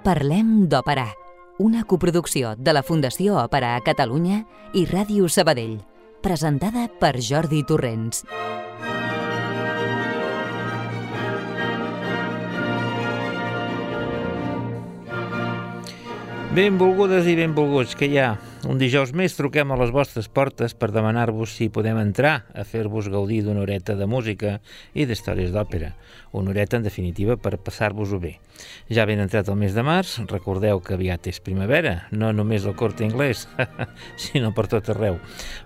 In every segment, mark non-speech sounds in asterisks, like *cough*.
Parlem d'Òpera, una coproducció de la Fundació Òpera a Catalunya i Ràdio Sabadell, presentada per Jordi Torrents. Benvolgudes i benvolguts, que ha? Un dijous més truquem a les vostres portes per demanar-vos si podem entrar a fer-vos gaudir d'una horeta de música i d'històries d'òpera. Una horeta, en definitiva, per passar-vos-ho bé. Ja ben entrat el mes de març, recordeu que aviat és primavera, no només al corte inglès, *laughs* sinó per tot arreu.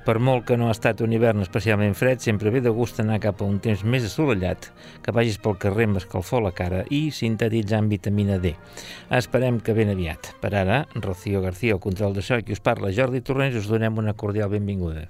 Per molt que no ha estat un hivern especialment fred, sempre ve de gust anar cap a un temps més assolellat, que vagis pel carrer amb escalfor la cara i sintetitzant vitamina D. Esperem que ben aviat. Per ara, Rocío García, el control de so, qui us parla la Jordi Torrents us donem una cordial benvinguda.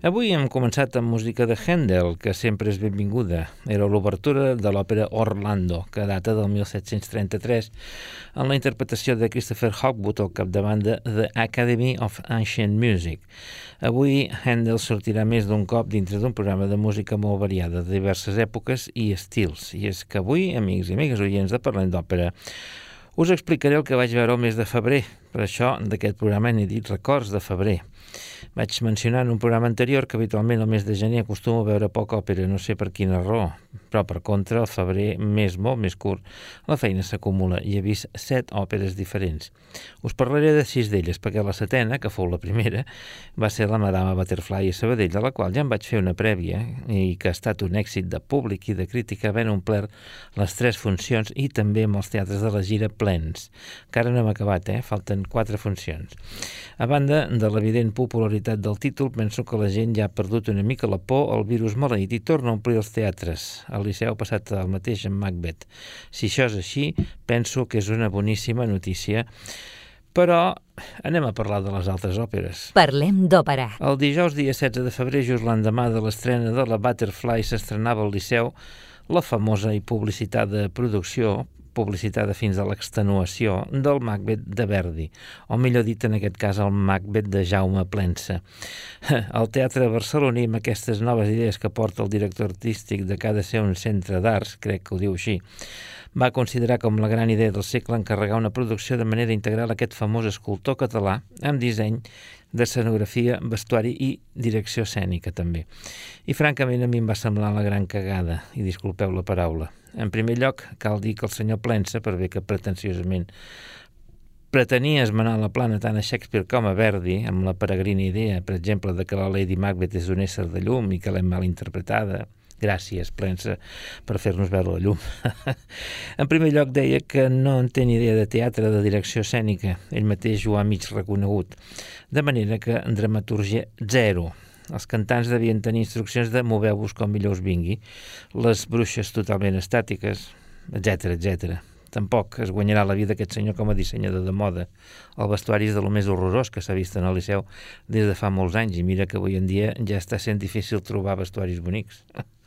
Avui hem començat amb música de Handel, que sempre és benvinguda. Era l'obertura de l'òpera Orlando, que data del 1733, en la interpretació de Christopher Hogwood al capdavant de The Academy of Ancient Music. Avui Handel sortirà més d'un cop dintre d'un programa de música molt variada, de diverses èpoques i estils. I és que avui, amics i amigues oients de Parlem d'Òpera, us explicaré el que vaig veure el mes de febrer. Per això, d'aquest programa n'he dit Records de febrer. Vaig mencionar en un programa anterior que habitualment el mes de gener acostumo a veure poca òpera, no sé per quina raó, però per contra, el febrer més molt més curt, la feina s'acumula i he vist set òperes diferents. Us parlaré de sis d'elles, perquè la setena, que fou la primera, va ser la Madama Butterfly a Sabadell, de la qual ja em vaig fer una prèvia i que ha estat un èxit de públic i de crítica, havent omplert les tres funcions i també amb els teatres de la gira plens. Encara no hem acabat, eh? Falten quatre funcions. A banda de l'evident popularitat del títol, penso que la gent ja ha perdut una mica la por al virus maleït i torna a omplir els teatres. Al Liceu ha passat el mateix amb Macbeth. Si això és així, penso que és una boníssima notícia. Però anem a parlar de les altres òperes. Parlem d'òpera. El dijous, dia 16 de febrer, just l'endemà de l'estrena de la Butterfly, s'estrenava al Liceu la famosa i publicitada producció publicitada fins a l'extenuació del Macbeth de Verdi, o millor dit en aquest cas el Macbeth de Jaume Plensa. *laughs* El teatre barceloní, amb aquestes noves idees que porta el director artístic de cada ser un centre d'arts, crec que ho diu així, va considerar com la gran idea del segle encarregar una producció de manera integral a aquest famós escultor català amb disseny d'escenografia, vestuari i direcció escènica també. I francament a mi em va semblar la gran cagada, i disculpeu la paraula. En primer lloc, cal dir que el senyor Plensa, per bé que pretensiosament pretenia esmenar la plana tant a Shakespeare com a Verdi, amb la peregrina idea, per exemple, de que la Lady Macbeth és un ésser de llum i que l'hem mal interpretada, Gràcies, Plensa, per fer-nos veure la llum. *laughs* en primer lloc deia que no en té ni idea de teatre, de direcció escènica. Ell mateix ho ha mig reconegut. De manera que en dramaturgia zero. Els cantants devien tenir instruccions de moveu-vos com millor us vingui, les bruixes totalment estàtiques, etc etc. Tampoc es guanyarà la vida aquest senyor com a dissenyador de moda. El vestuari és de lo més horrorós que s'ha vist en el Liceu des de fa molts anys i mira que avui en dia ja està sent difícil trobar vestuaris bonics. *laughs*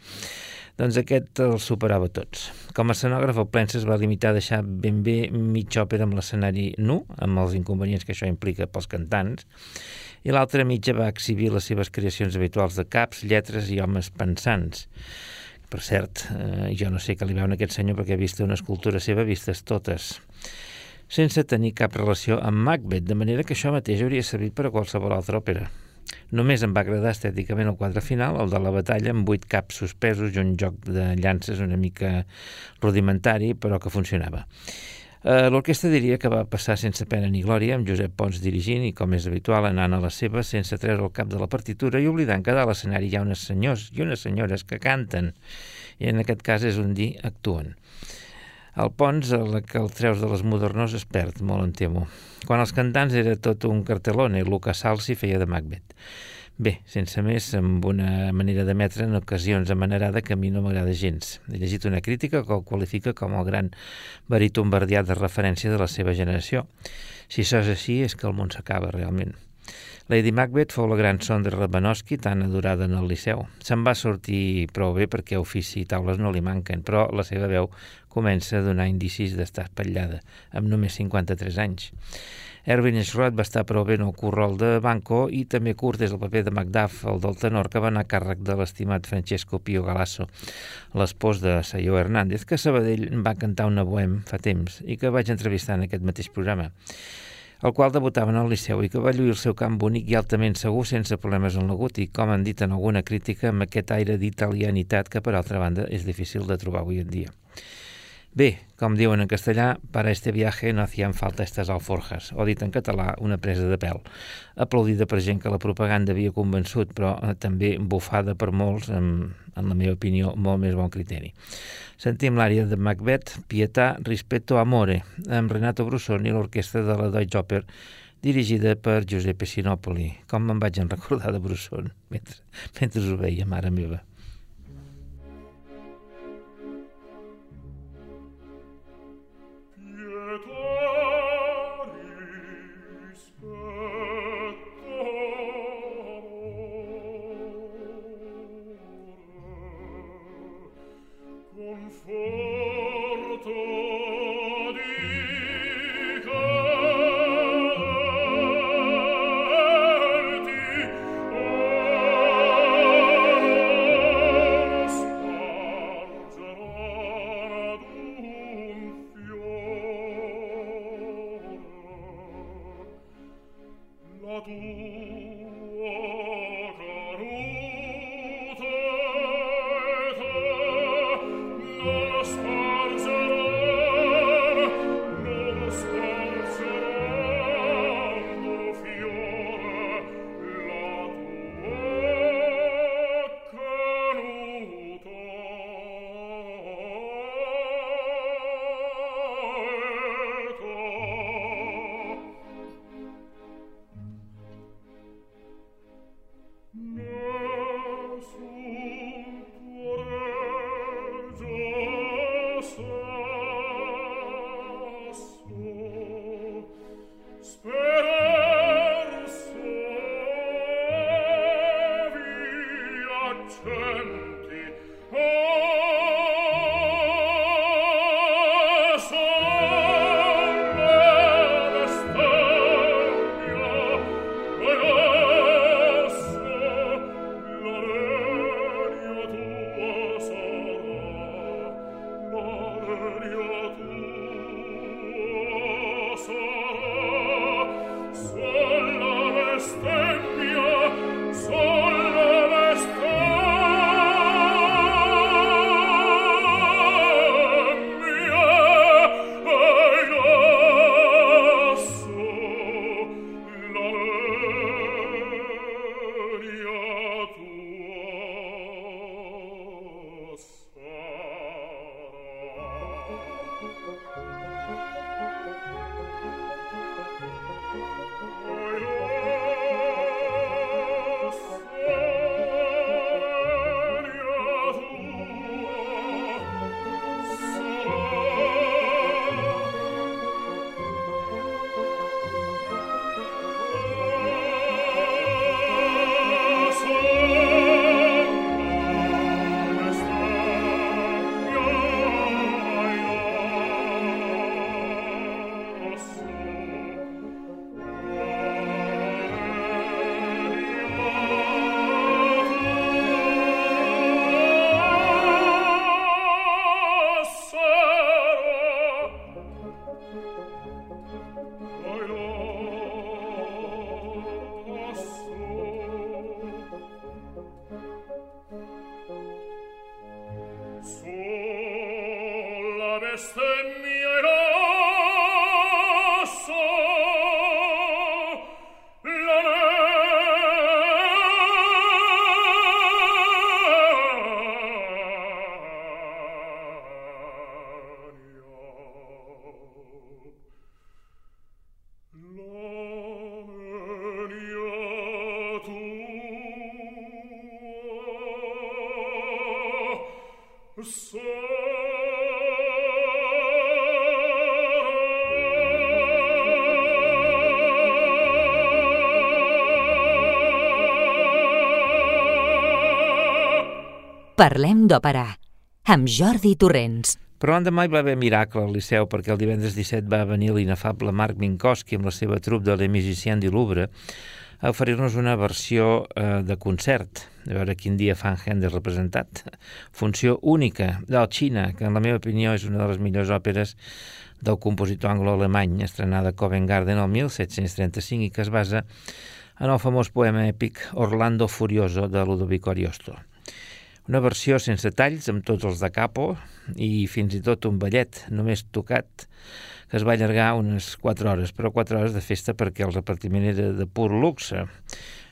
doncs aquest el superava tots. Com a escenògraf, el Plensa es va limitar a deixar ben bé mitja òpera amb l'escenari nu, amb els inconvenients que això implica pels cantants, i l'altra mitja va exhibir les seves creacions habituals de caps, lletres i homes pensants. Per cert, eh, jo no sé què li veuen a aquest senyor perquè he vist una escultura seva vistes totes sense tenir cap relació amb Macbeth, de manera que això mateix hauria servit per a qualsevol altra òpera. Només em va agradar estèticament el quadre final, el de la batalla, amb vuit caps suspesos i un joc de llances una mica rudimentari, però que funcionava. Eh, L'orquestra diria que va passar sense pena ni glòria, amb Josep Pons dirigint i, com és habitual, anant a la seva sense treure el cap de la partitura i oblidant que a l'escenari hi ha unes senyors i unes senyores que canten, i en aquest cas és un dir actuen. El Pons, la que el treus de les modernors, es perd, molt en temo. Quan els cantants era tot un cartelone, Lucas Salsi feia de Macbeth. Bé, sense més, amb una manera d'emetre en ocasions amanerada que a mi no m'agrada gens. He llegit una crítica que el qualifica com el gran baríton verdià de referència de la seva generació. Si això és així, és que el món s'acaba realment. Lady Macbeth fou la gran son de tan adorada en el Liceu. Se'n va sortir prou bé perquè ofici i taules no li manquen, però la seva veu comença a donar indicis d'estar espatllada, amb només 53 anys. Erwin Schrott va estar prou bé en el currol de Banco i també curt és el paper de Macduff, el del tenor, que va anar a càrrec de l'estimat Francesco Pio Galasso, l'espòs de Sayó Hernández, que a Sabadell va cantar una bohem fa temps i que vaig entrevistar en aquest mateix programa el qual debutava en el Liceu i que va lluir el seu camp bonic i altament segur sense problemes en l'agut i, com han dit en alguna crítica, amb aquest aire d'italianitat que, per altra banda, és difícil de trobar avui en dia. Bé, com diuen en castellà, para este viaje no hacían falta estas alforjas, o dit en català, una presa de pèl. Aplaudida per gent que la propaganda havia convençut, però eh, també bufada per molts, amb, en la meva opinió, molt més bon criteri. Sentim l'àrea de Macbeth, Pietà, Rispetto, Amore, amb Renato Brusson i l'orquestra de la Deutsche Oper, dirigida per Giuseppe Sinopoli. Com me'n vaig en recordar de Brusson mentre, mentre ho veia, mare meva. Parlem d'òpera, amb Jordi Torrents. Però l'endemà hi va haver miracle al Liceu perquè el divendres 17 va venir l'inefable Marc Minkowski amb la seva trup de Les Musiciens du Louvre a oferir-nos una versió eh, de concert, a veure quin dia fan Händel representat. Funció única del Xina, que en la meva opinió és una de les millors òperes del compositor anglo-alemany, estrenada a Covent Garden el 1735 i que es basa en el famós poema èpic Orlando Furioso de Ludovico Ariosto. Una versió sense talls, amb tots els de capo, i fins i tot un ballet només tocat, que es va allargar unes 4 hores, però 4 hores de festa perquè el repartiment era de pur luxe.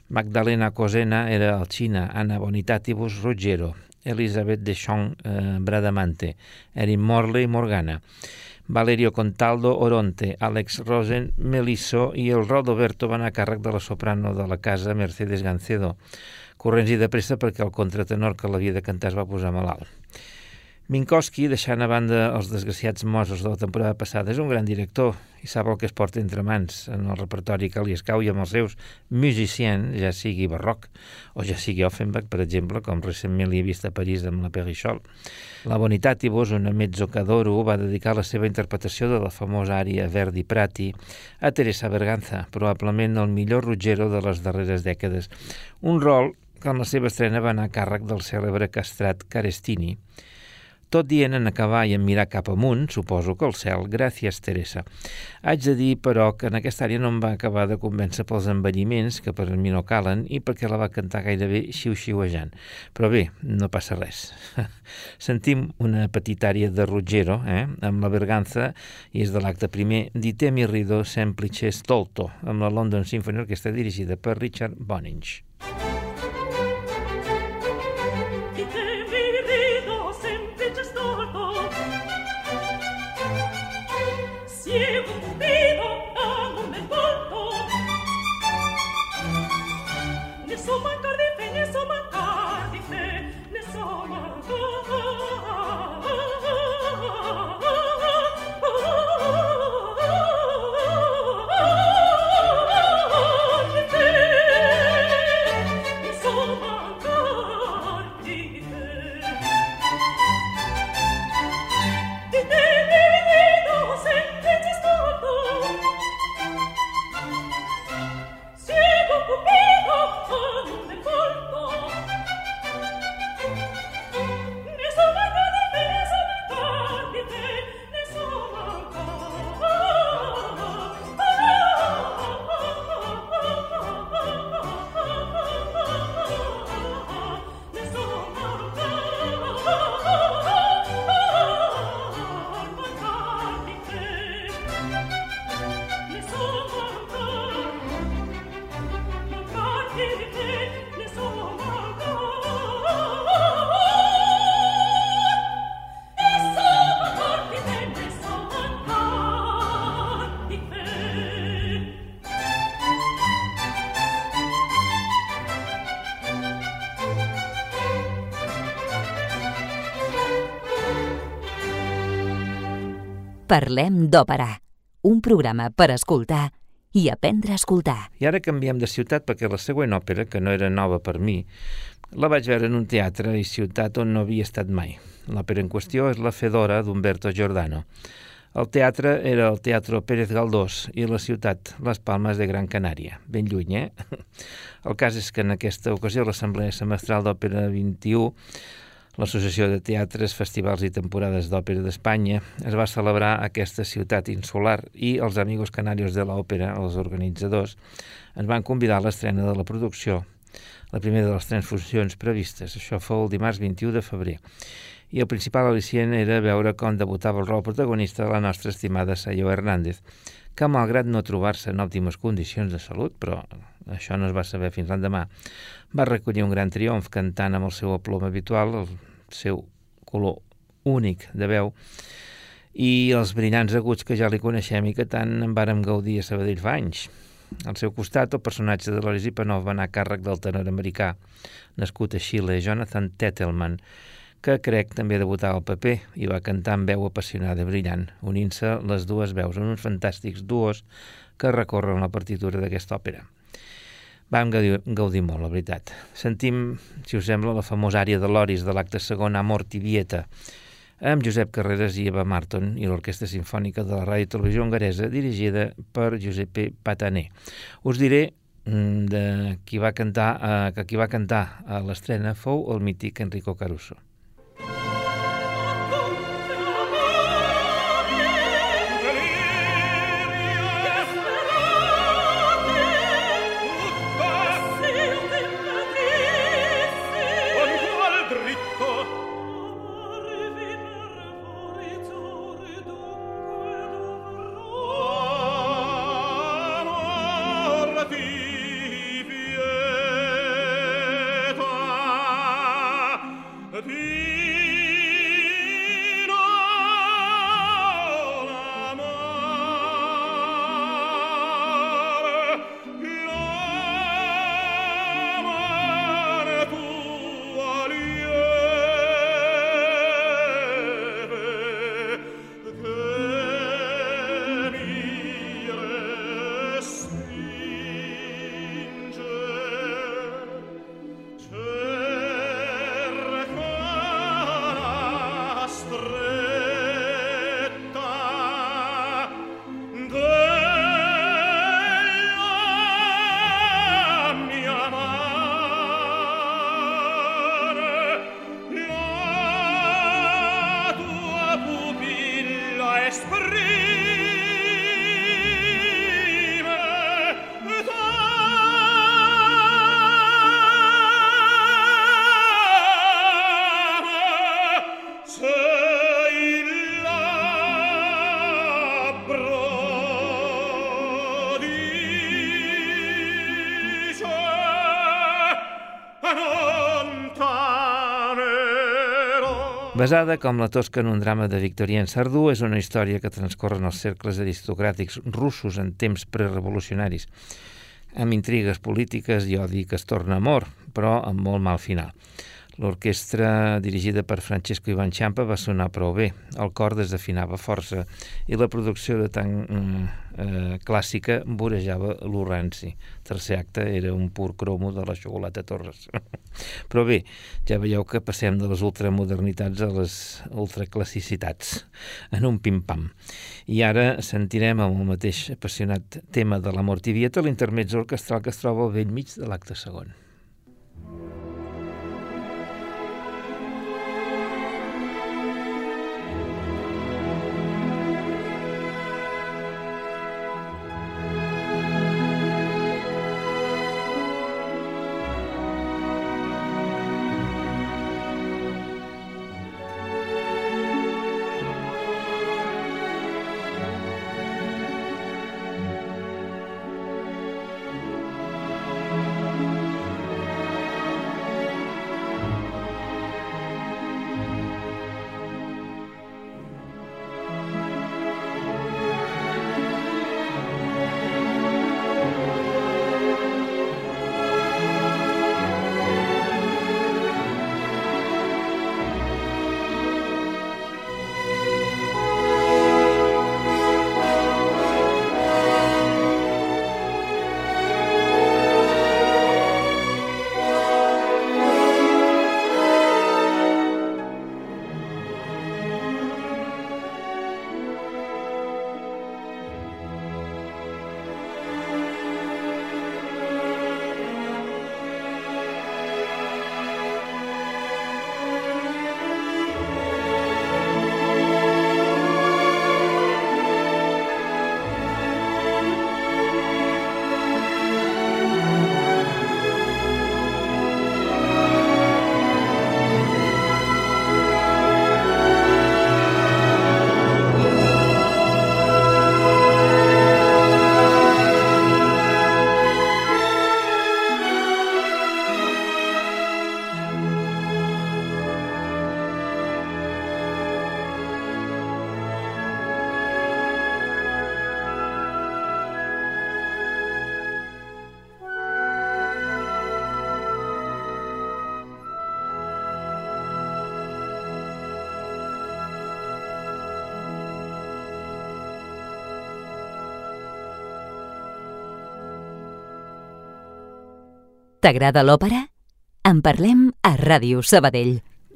Magdalena Cosena era el Xina, Anna Bonitatibus Ruggero, Elizabeth Deschamps eh, Bradamante, Erin Morley Morgana, Valerio Contaldo Oronte, Alex Rosen Melisso i el rol d'Oberto van a càrrec de la soprano de la casa Mercedes Gancedo corrents i de pressa perquè el contratenor que l'havia de cantar es va posar malalt. Minkowski, deixant a banda els desgraciats Mossos de la temporada passada, és un gran director i sap el que es porta entre mans en el repertori que li escau i amb els seus musiciens, ja sigui barroc o ja sigui Offenbach, per exemple, com recentment li he vist a París amb la Perichol. La Bonitat i Vos, una mezzocadoro, va dedicar la seva interpretació de la famosa ària Verdi Prati a Teresa Berganza, probablement el millor Ruggero de les darreres dècades. Un rol que en la seva estrena va anar a càrrec del cèlebre castrat Carestini, tot dient en acabar i en mirar cap amunt, suposo que el cel, gràcies, Teresa. Haig de dir, però, que en aquesta àrea no em va acabar de convèncer pels envelliments, que per mi no calen, i perquè la va cantar gairebé xiu-xiuejant. Però bé, no passa res. *laughs* Sentim una petita àrea de Ruggero, eh, amb la Berganza, i és de l'acte primer, Dite mi rido semplice stolto, amb la London Symphony Orchestra dirigida per Richard Boninch. Parlem d'òpera, un programa per escoltar i aprendre a escoltar. I ara canviem de ciutat perquè la següent òpera, que no era nova per mi, la vaig veure en un teatre i ciutat on no havia estat mai. L'òpera en qüestió és La Fedora d'Umberto Giordano. El teatre era el Teatro Pérez Galdós i la ciutat Les Palmes de Gran Canària, ben lluny, eh? *laughs* El cas és que en aquesta ocasió l'Assemblea Semestral d'Òpera 21 l'Associació de Teatres, Festivals i Temporades d'Òpera d'Espanya es va celebrar a aquesta ciutat insular i els Amigos Canarios de l'Òpera, els organitzadors, ens van convidar a l'estrena de la producció, la primera de les tres funcions previstes. Això fou el dimarts 21 de febrer. I el principal al·licient era veure com debutava el rol protagonista de la nostra estimada Sayo Hernández, que malgrat no trobar-se en òptimes condicions de salut, però això no es va saber fins l'endemà, va recollir un gran triomf cantant amb el seu aplom habitual, el seu color únic de veu, i els brillants aguts que ja li coneixem i que tant en vàrem gaudir a Sabadell fa anys. Al seu costat, el personatge de Loris Ipanov va anar a càrrec del tenor americà, nascut a Xile, Jonathan Tettelman, que crec també debutava al paper i va cantar amb veu apassionada brillant, unint-se les dues veus en uns fantàstics duos que recorren la partitura d'aquesta òpera. Vam gaudir, gaudir molt, la veritat. Sentim, si us sembla, la famosa àrea de l'Oris de l'acte segon Amor i Vieta, amb Josep Carreras i Eva Marton i l'Orquestra Sinfònica de la Ràdio Televisió Hongaresa, dirigida per Giuseppe Patané. Us diré mm, de qui va cantar, eh, que qui va cantar a l'estrena fou el mític Enrico Caruso. Basada, com la tosca en un drama de Victorien Sardú, és una història que transcorre en els cercles aristocràtics russos en temps prerevolucionaris, amb intrigues polítiques i odi que es torna amor, però amb molt mal final. L'orquestra dirigida per Francesco Ivan Champa va sonar prou bé. El cor desafinava força i la producció de tan mm, eh, clàssica vorejava l'urranci. Tercer acte era un pur cromo de la xocolata Torres. *laughs* Però bé, ja veieu que passem de les ultramodernitats a les ultraclassicitats en un pim-pam. I ara sentirem amb el mateix apassionat tema de la mortivieta l'intermezzo orquestral que es troba al vell mig de l'acte segon. T'agrada l'òpera? En parlem a Ràdio Sabadell.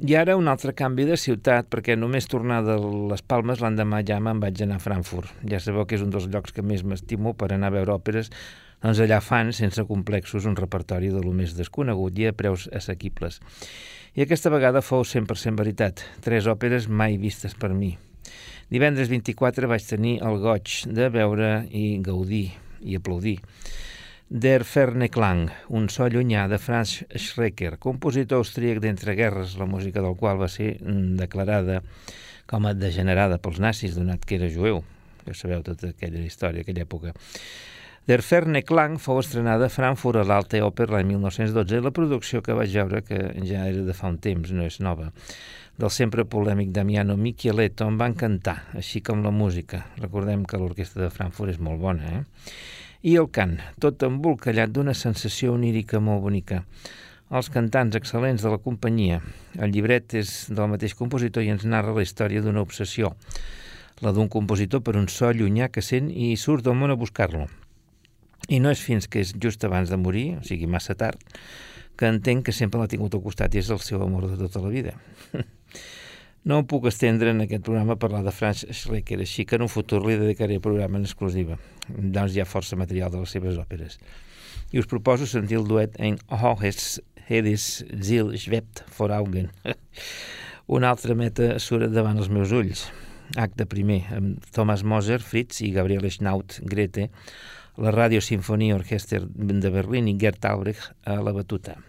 I ara un altre canvi de ciutat, perquè només tornar de les Palmes l'endemà ja me'n vaig anar a Frankfurt. Ja sabeu que és un dels llocs que més m'estimo per anar a veure òperes, doncs allà fan, sense complexos, un repertori de lo més desconegut i a preus assequibles. I aquesta vegada fou 100% veritat, tres òperes mai vistes per mi. Divendres 24 vaig tenir el goig de veure i gaudir i aplaudir Der Ferne Klang, un so llunyà de Franz Schrecker, compositor austríac d'entreguerres, la música del qual va ser mm, declarada com a degenerada pels nazis, donat que era jueu. Ja sabeu tota aquella història, aquella època. Der Ferne Klang fou estrenada a Frankfurt a l'Alte Oper l'any 1912 i la producció que vaig veure, que ja era de fa un temps, no és nova, del sempre polèmic Damiano Micheletto em van cantar, així com la música. Recordem que l'orquestra de Frankfurt és molt bona, eh? I el cant, tot embolcallat d'una sensació onírica molt bonica. Els cantants excel·lents de la companyia. El llibret és del mateix compositor i ens narra la història d'una obsessió, la d'un compositor per un so llunyà que sent i surt del món a buscar-lo. I no és fins que és just abans de morir, o sigui, massa tard, que entenc que sempre l'ha tingut al costat i és el seu amor de tota la vida. *laughs* No em puc estendre en aquest programa a parlar de Franz Schrecker, així que en un futur li dedicaré programa en exclusiva. Doncs hi ha força material de les seves òperes. I us proposo sentir el duet en Hohes Hedis Zil Schwebt vor Augen. *laughs* Una altra meta surt davant els meus ulls. Acte primer, amb Thomas Moser, Fritz i Gabriel Schnaut, Grete, la Radio Sinfonia Orchester de Berlín i Gert Albrecht a la batuta.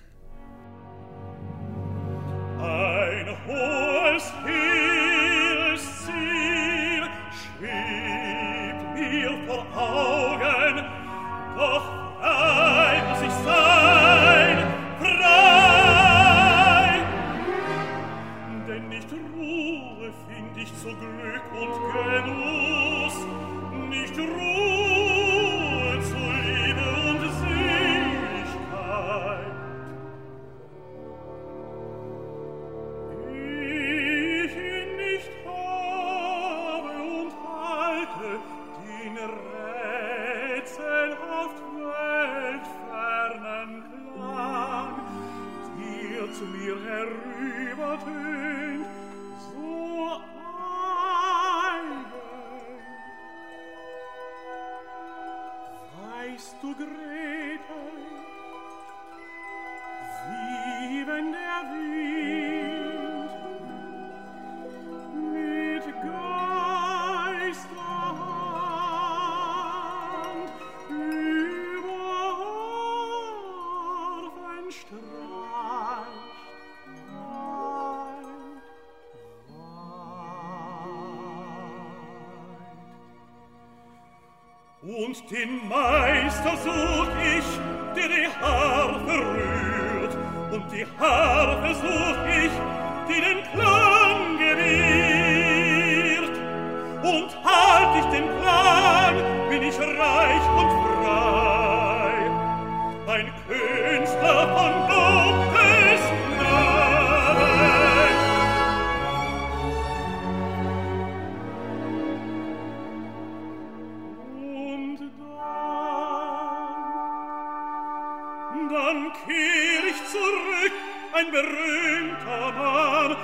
ein berühmter Mann,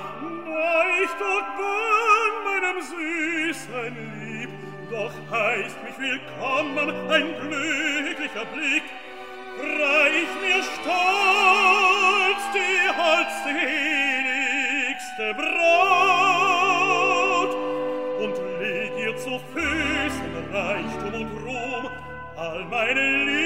Neustadt bin meinem süßen Lieb, doch heißt mich willkommen ein glücklicher Blick, reich mir stolz die holdseligste Braut. Und leg ihr zu Füßen Reichtum und Ruhm. All meine Liebe.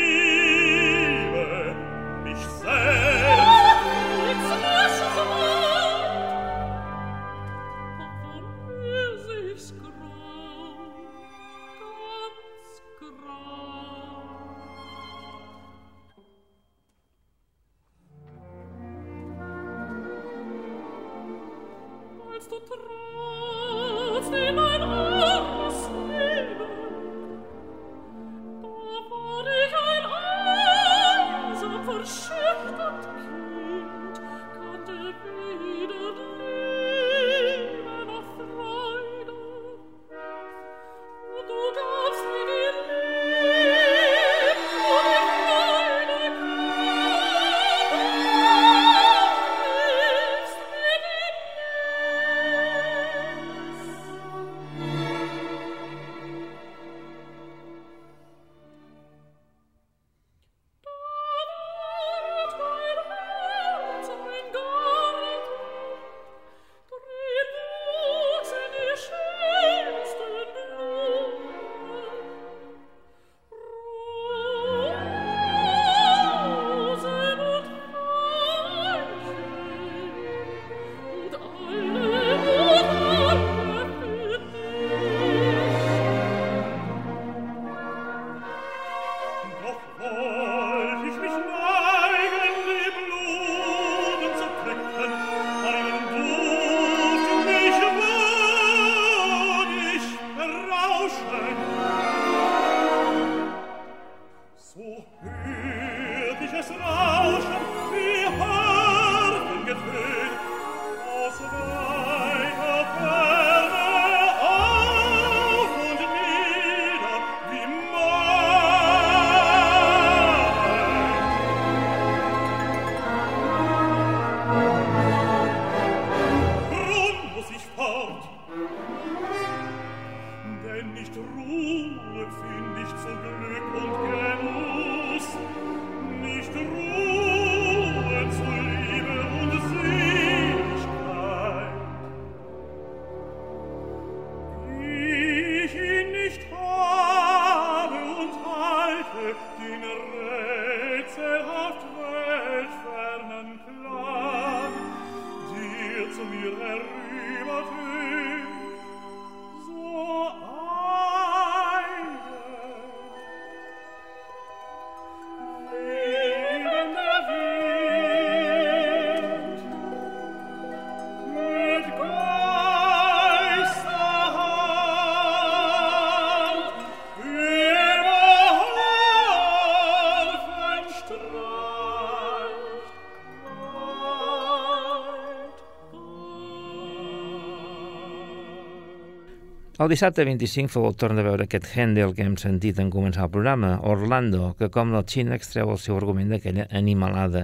El dissabte 25 fou el torn de veure aquest Handel que hem sentit en començar el programa, Orlando, que com la Xina extreu el seu argument d'aquella animalada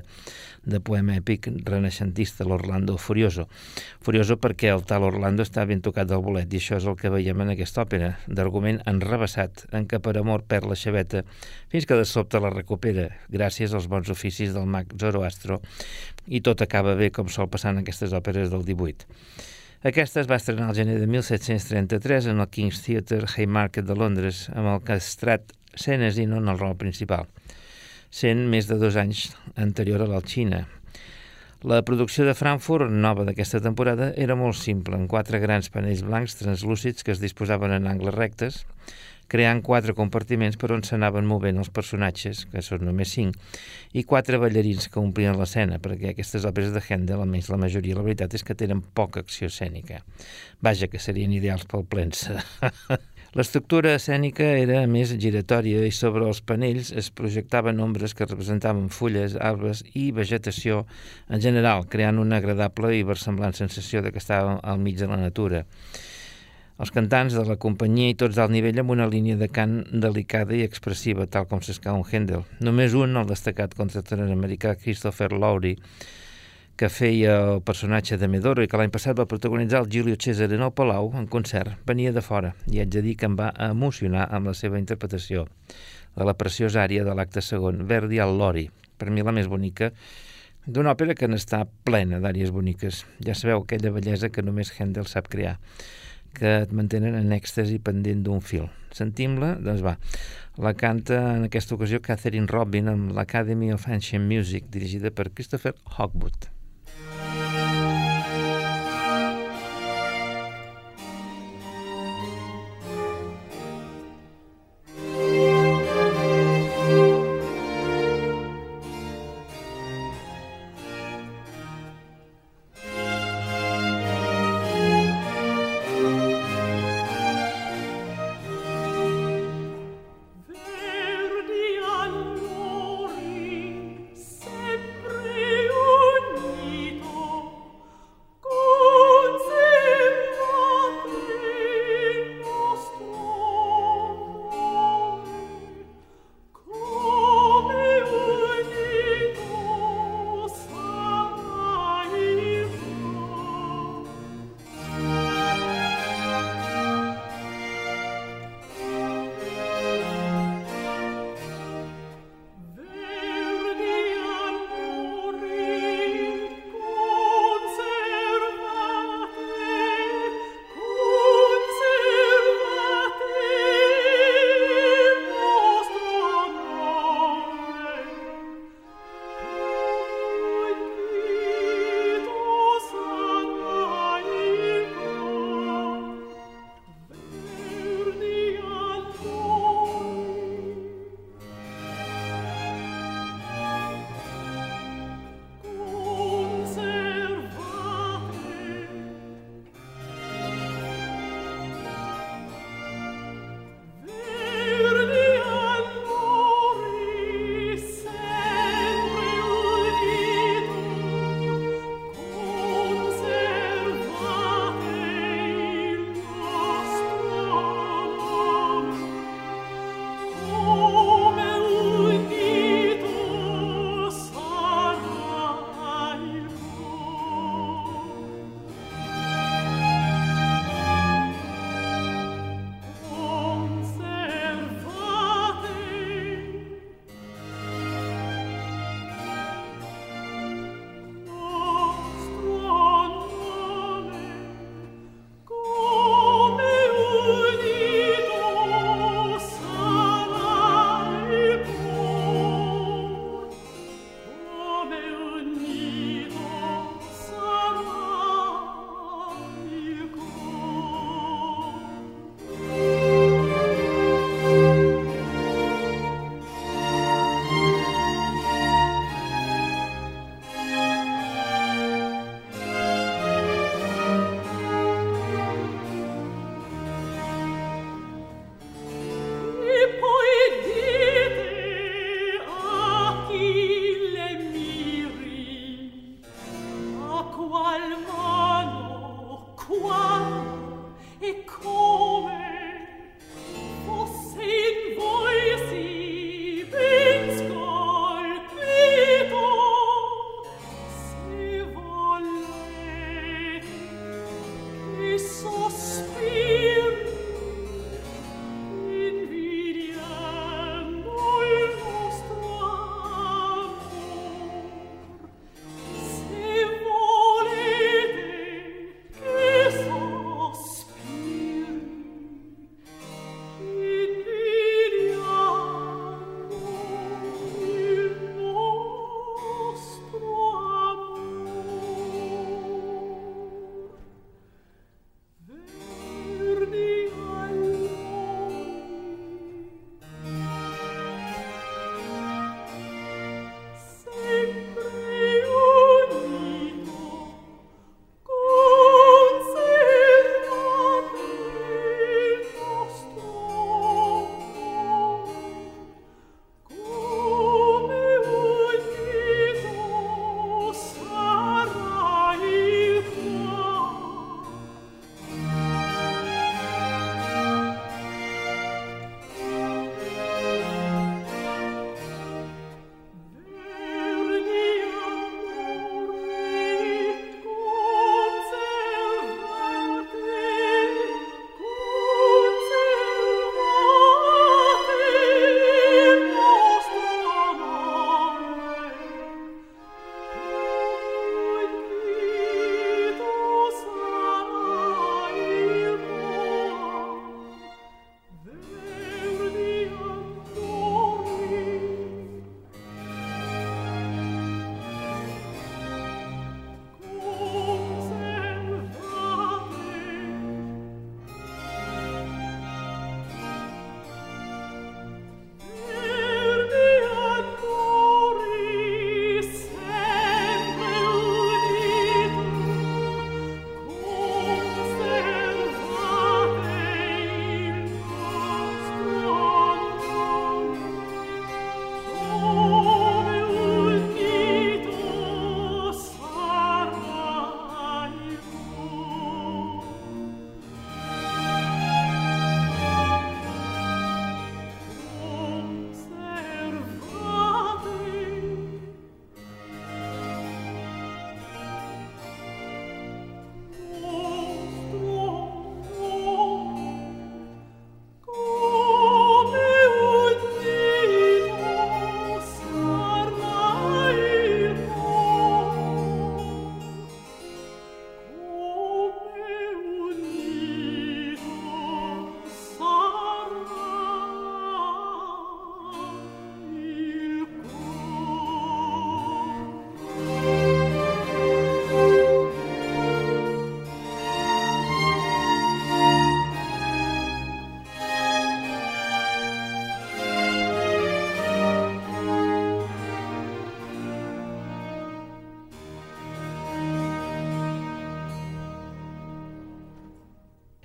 de poema èpic renaixentista, l'Orlando Furioso. Furioso perquè el tal Orlando està ben tocat del bolet i això és el que veiem en aquesta òpera, d'argument enrebaçat, en què per amor perd la xaveta fins que de sobte la recupera, gràcies als bons oficis del mag Zoroastro, i tot acaba bé com sol passar en aquestes òperes del 18. Aquesta es va estrenar al gener de 1733 en el King's Theatre Haymarket de Londres amb el castrat Senesino en el rol principal, sent més de dos anys anterior a l'Alxina. La producció de Frankfurt, nova d'aquesta temporada, era molt simple, amb quatre grans panells blancs translúcids que es disposaven en angles rectes, creant quatre compartiments per on s'anaven movent els personatges, que són només cinc, i quatre ballarins que omplien l'escena, perquè aquestes òperes de Handel, almenys la majoria, la veritat és que tenen poca acció escènica. Vaja, que serien ideals pel plensa. *laughs* L'estructura escènica era més giratòria i sobre els panells es projectaven ombres que representaven fulles, arbres i vegetació en general, creant una agradable i versemblant sensació de que estava al mig de la natura els cantants de la companyia i tots d'alt nivell amb una línia de cant delicada i expressiva, tal com s'escau un Handel. Només un, el destacat contratenor americà Christopher Lowry, que feia el personatge de Medoro i que l'any passat va protagonitzar el Giulio Cesare en el Palau en concert, venia de fora i haig de dir que em va emocionar amb la seva interpretació de la preciosa àrea de l'acte segon, Verdi al Lori, per mi la més bonica d'una òpera que n'està plena d'àrees boniques. Ja sabeu, aquella bellesa que només Handel sap crear que et mantenen en èxtasi pendent d'un fil. Sentim-la? Doncs va. La canta en aquesta ocasió Catherine Robin amb l'Academy of Ancient Music, dirigida per Christopher Hogwood.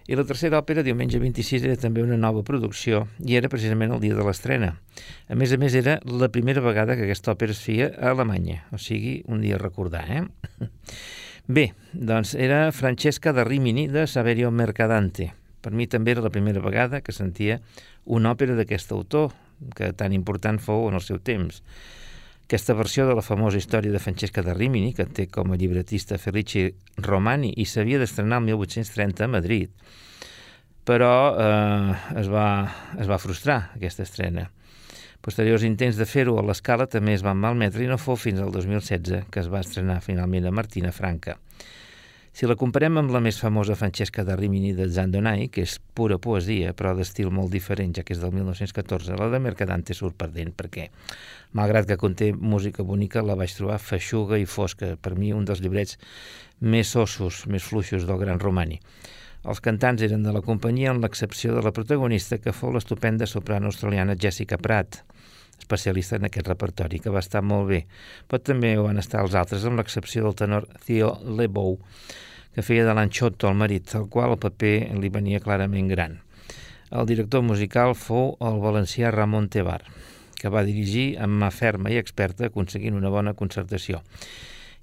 I la tercera òpera, diumenge 26, era també una nova producció i era precisament el dia de l'estrena. A més a més, era la primera vegada que aquesta òpera es feia a Alemanya, o sigui, un dia a recordar, eh? *laughs* Bé, doncs era Francesca de Rimini de Saverio Mercadante. Per mi també era la primera vegada que sentia una òpera d'aquest autor, que tan important fou en el seu temps. Aquesta versió de la famosa història de Francesca de Rimini, que té com a llibretista Felici Romani i s'havia d'estrenar el 1830 a Madrid, però eh, es, va, es va frustrar aquesta estrena. Posteriors intents de fer-ho a l'escala també es van malmetre i no fou fins al 2016 que es va estrenar finalment a Martina Franca. Si la comparem amb la més famosa Francesca de Rimini de Zandonai, que és pura poesia, però d'estil molt diferent, ja que és del 1914, la de Mercadante surt perdent, perquè, malgrat que conté música bonica, la vaig trobar feixuga i fosca. Per mi, un dels llibrets més ossos, més fluixos del Gran Romani. Els cantants eren de la companyia, amb l'excepció de la protagonista, que fou l'estupenda soprano australiana Jessica Pratt, especialista en aquest repertori, que va estar molt bé. Però també ho van estar els altres, amb l'excepció del tenor Theo Lebow, que feia de l'Anxotto el marit, al qual el paper li venia clarament gran. El director musical fou el valencià Ramon Tebar, que va dirigir amb mà ferma i experta aconseguint una bona concertació.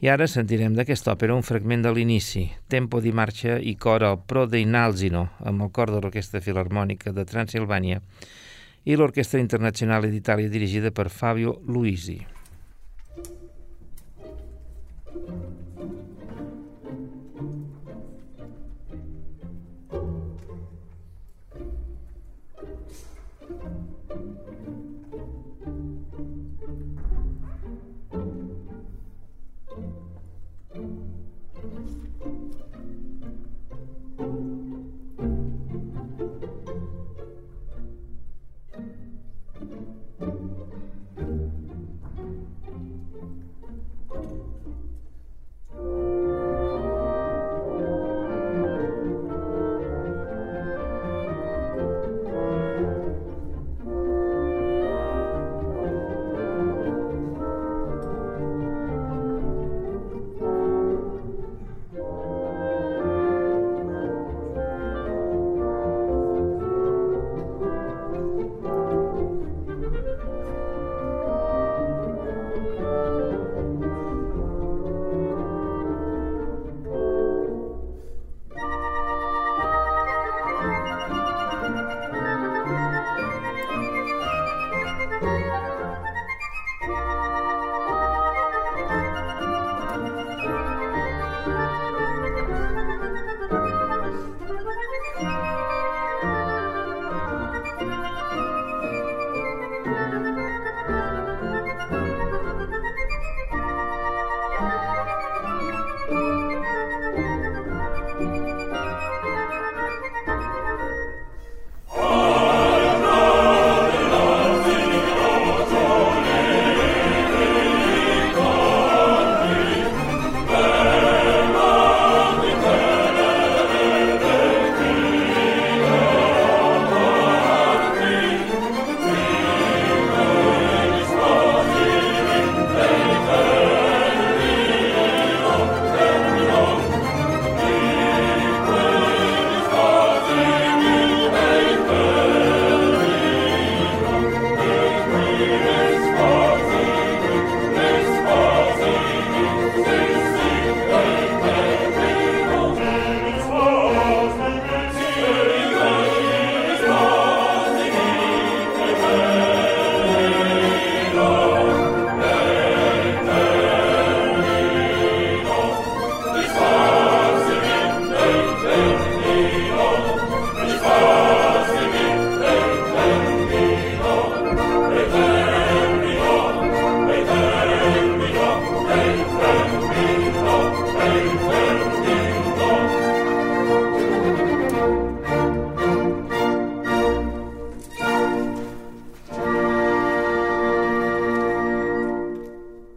I ara sentirem d'aquesta òpera un fragment de l'inici, tempo di marxa i cor al Pro de Inalzino, amb el cor de l'Orquestra Filarmònica de Transilvània i l'Orquestra Internacional d'Itàlia dirigida per Fabio Luisi.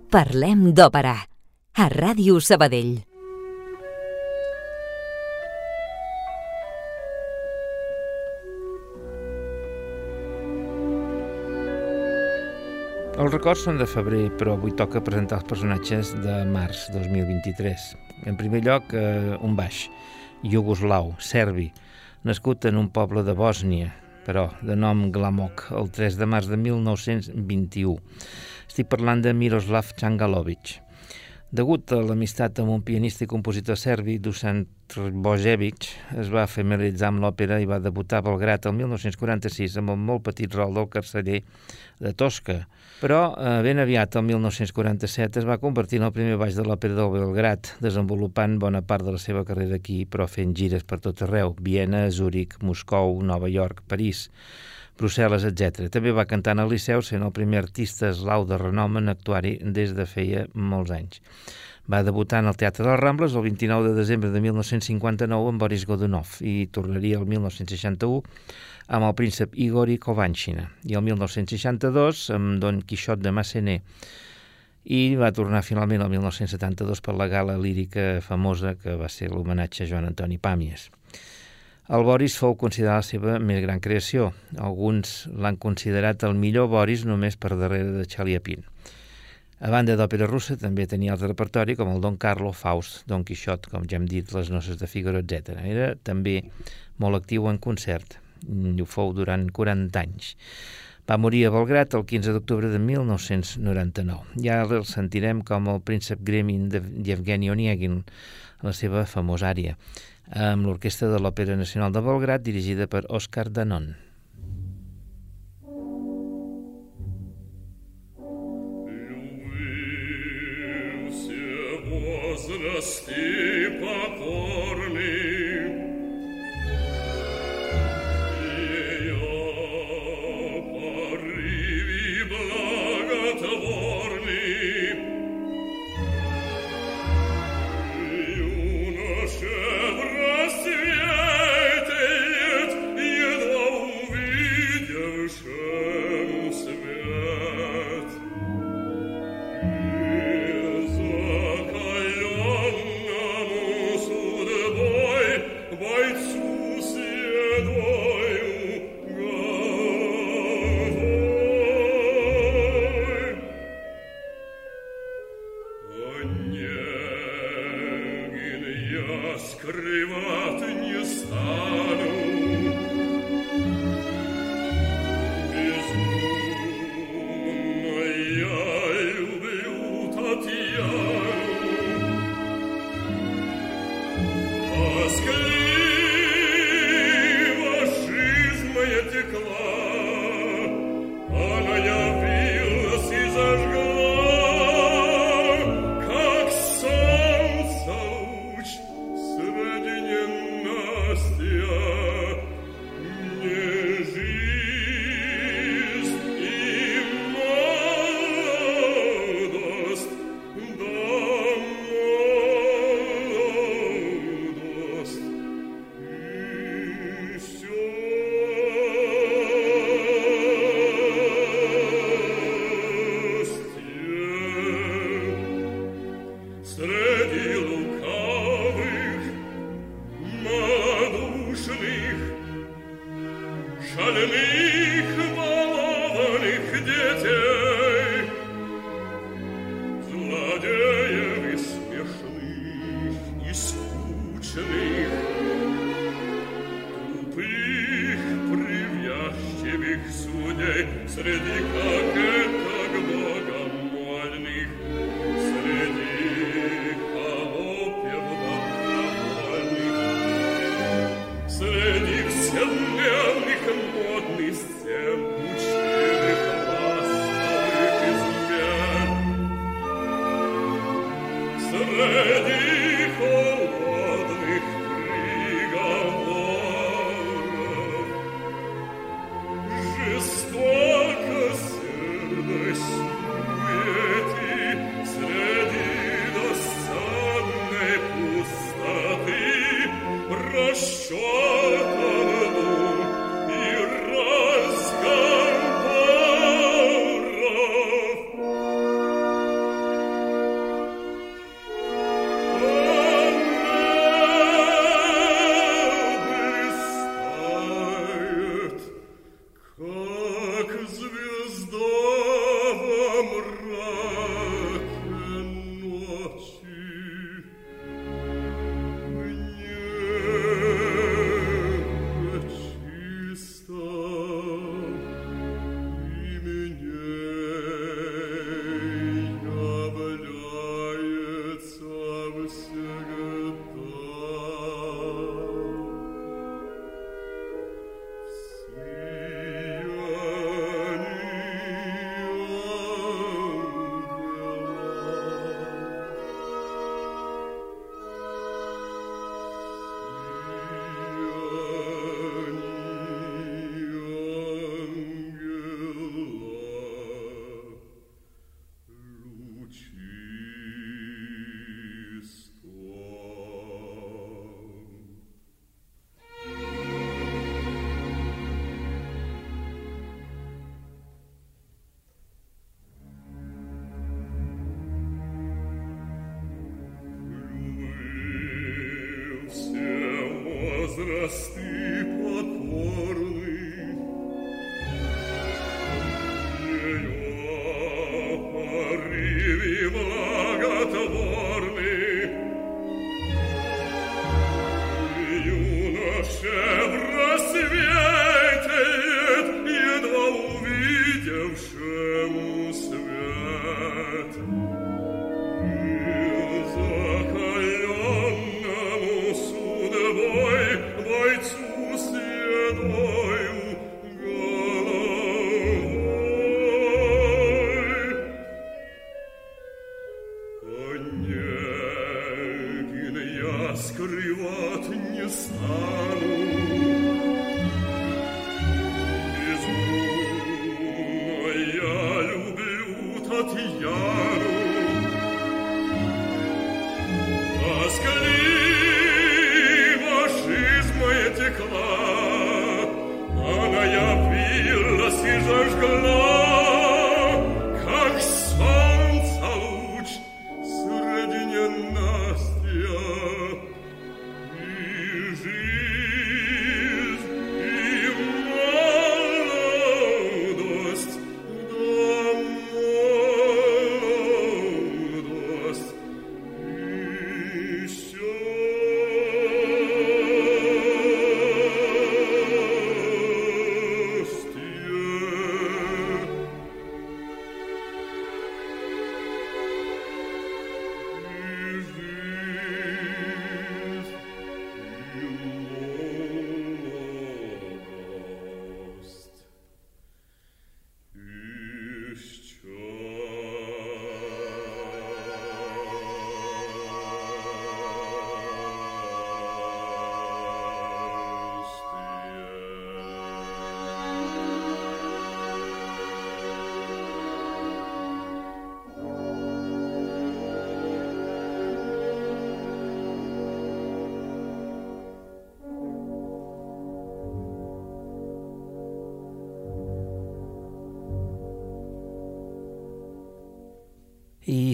Parlem d'òpera, a Ràdio Sabadell. Els records són de febrer, però avui toca presentar els personatges de març 2023. En primer lloc, eh, un baix, iugoslau, serbi, nascut en un poble de Bòsnia, però de nom Glamok, el 3 de març de 1921. Estic parlant de Miroslav Čangalovic. Degut a l'amistat amb un pianista i compositor serbi, Dusan Bojevic, es va familiaritzar amb l'òpera i va debutar a Belgrat el 1946 amb un molt petit rol del carceller de Tosca. Però eh, ben aviat, el 1947, es va convertir en el primer baix de l'òpera del Belgrat, desenvolupant bona part de la seva carrera aquí, però fent gires per tot arreu, Viena, Zúrich, Moscou, Nova York, París. Brussel·les, etc. També va cantar al Liceu, sent el primer artista eslau de renom en actuari des de feia molts anys. Va debutar en el Teatre de les Rambles el 29 de desembre de 1959 amb Boris Godunov i tornaria el 1961 amb el príncep Igor i Kovanchina i el 1962 amb Don Quixot de Massenet i va tornar finalment el 1972 per la gala lírica famosa que va ser l'homenatge a Joan Antoni Pàmies. El Boris fou considerat la seva més gran creació. Alguns l'han considerat el millor Boris només per darrere de Chaliapin. A banda d'òpera russa, també tenia el repertori com el Don Carlo, Faust, Don Quixot, com ja hem dit, les noces de Figaro, etc. Era també molt actiu en concert. I ho fou durant 40 anys. Va morir a Belgrat el 15 d'octubre de 1999. Ja el sentirem com el príncep Gremin de Yevgeny Onegin, la seva famosa àrea amb l'Orquestra de l'Òpera Nacional de Belgrat dirigida per Òscar Danon. возрасты покорны,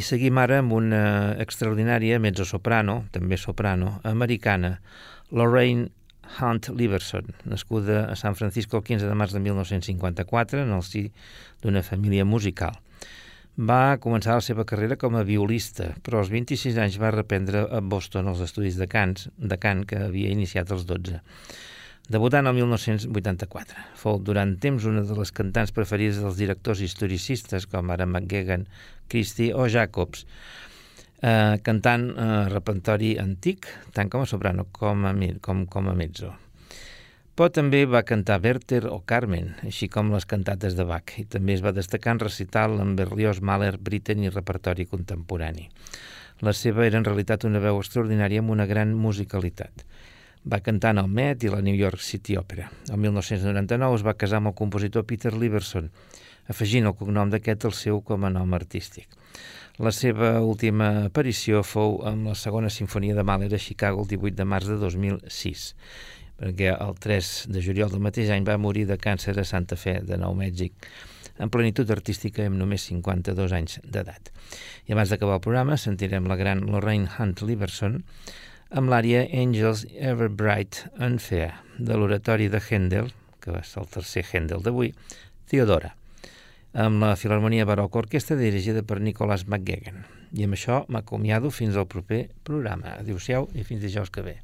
Seguim ara amb una extraordinària mezzo-soprano, també soprano, americana, Lorraine Hunt Liverson, nascuda a San Francisco el 15 de març de 1954 en el si d'una família musical. Va començar la seva carrera com a violista, però als 26 anys va reprendre a Boston els estudis de cants, de cant que havia iniciat als 12 debutant el 1984. Fou durant temps una de les cantants preferides dels directors historicistes com ara McGuigan, Christie o Jacobs, eh, cantant eh, repertori antic, tant com a soprano com a, com, com a mezzo. Però també va cantar Werther o Carmen, així com les cantates de Bach, i també es va destacar en recital amb Berlioz, Mahler, Britten i repertori contemporani. La seva era en realitat una veu extraordinària amb una gran musicalitat. Va cantar en el Met i la New York City Opera. El 1999 es va casar amb el compositor Peter Liberson, afegint el cognom d'aquest el seu com a nom artístic. La seva última aparició fou amb la segona sinfonia de Mahler a Chicago el 18 de març de 2006, perquè el 3 de juliol del mateix any va morir de càncer a Santa Fe de Nou Mèxic, en plenitud artística amb només 52 anys d'edat. I abans d'acabar el programa sentirem la gran Lorraine Hunt Liberson amb l'àrea Angels Ever Bright and Fair de l'oratori de Handel, que va ser el tercer Handel d'avui, Theodora, amb la Filharmonia Barroca Orquestra dirigida per Nicholas McGagan. I amb això m'acomiado fins al proper programa. Adéu-siau i fins dijous que ve.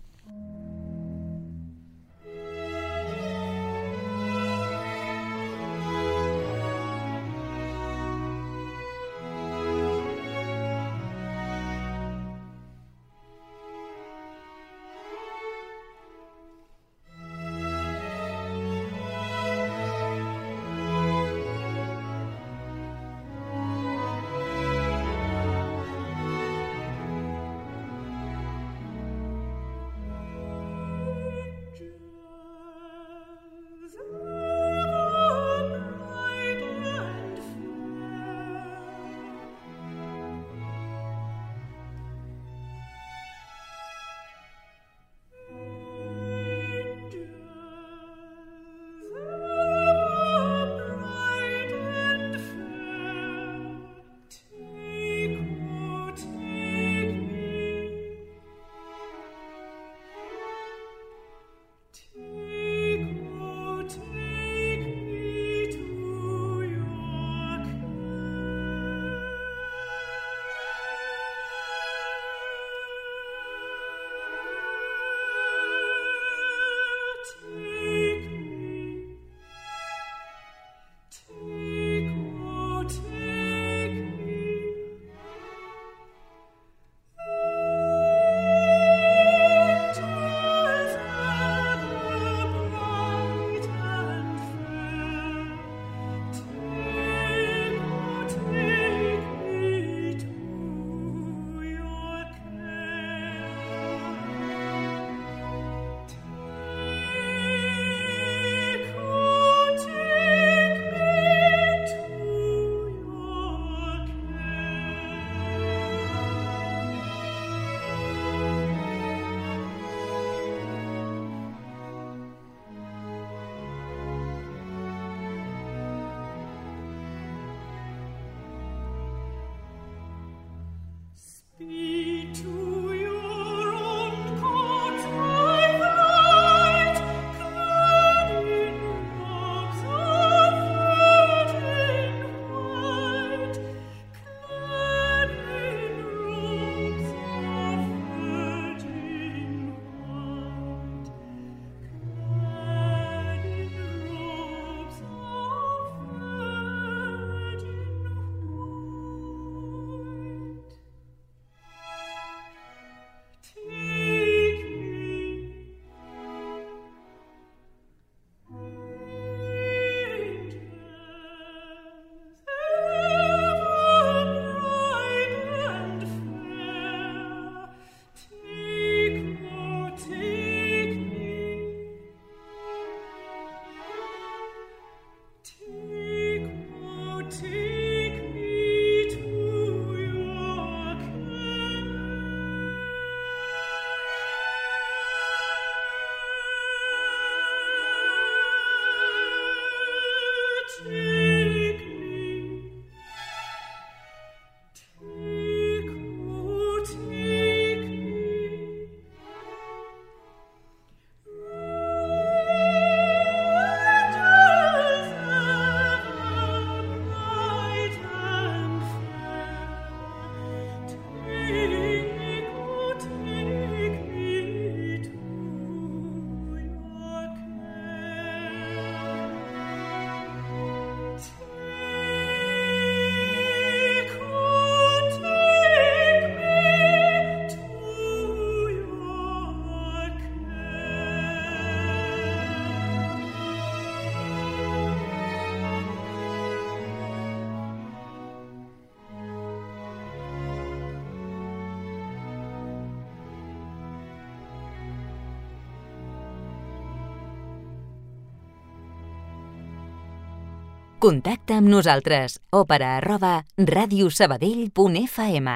Contacta amb nosaltres. Òpera arroba radiosabadell.fm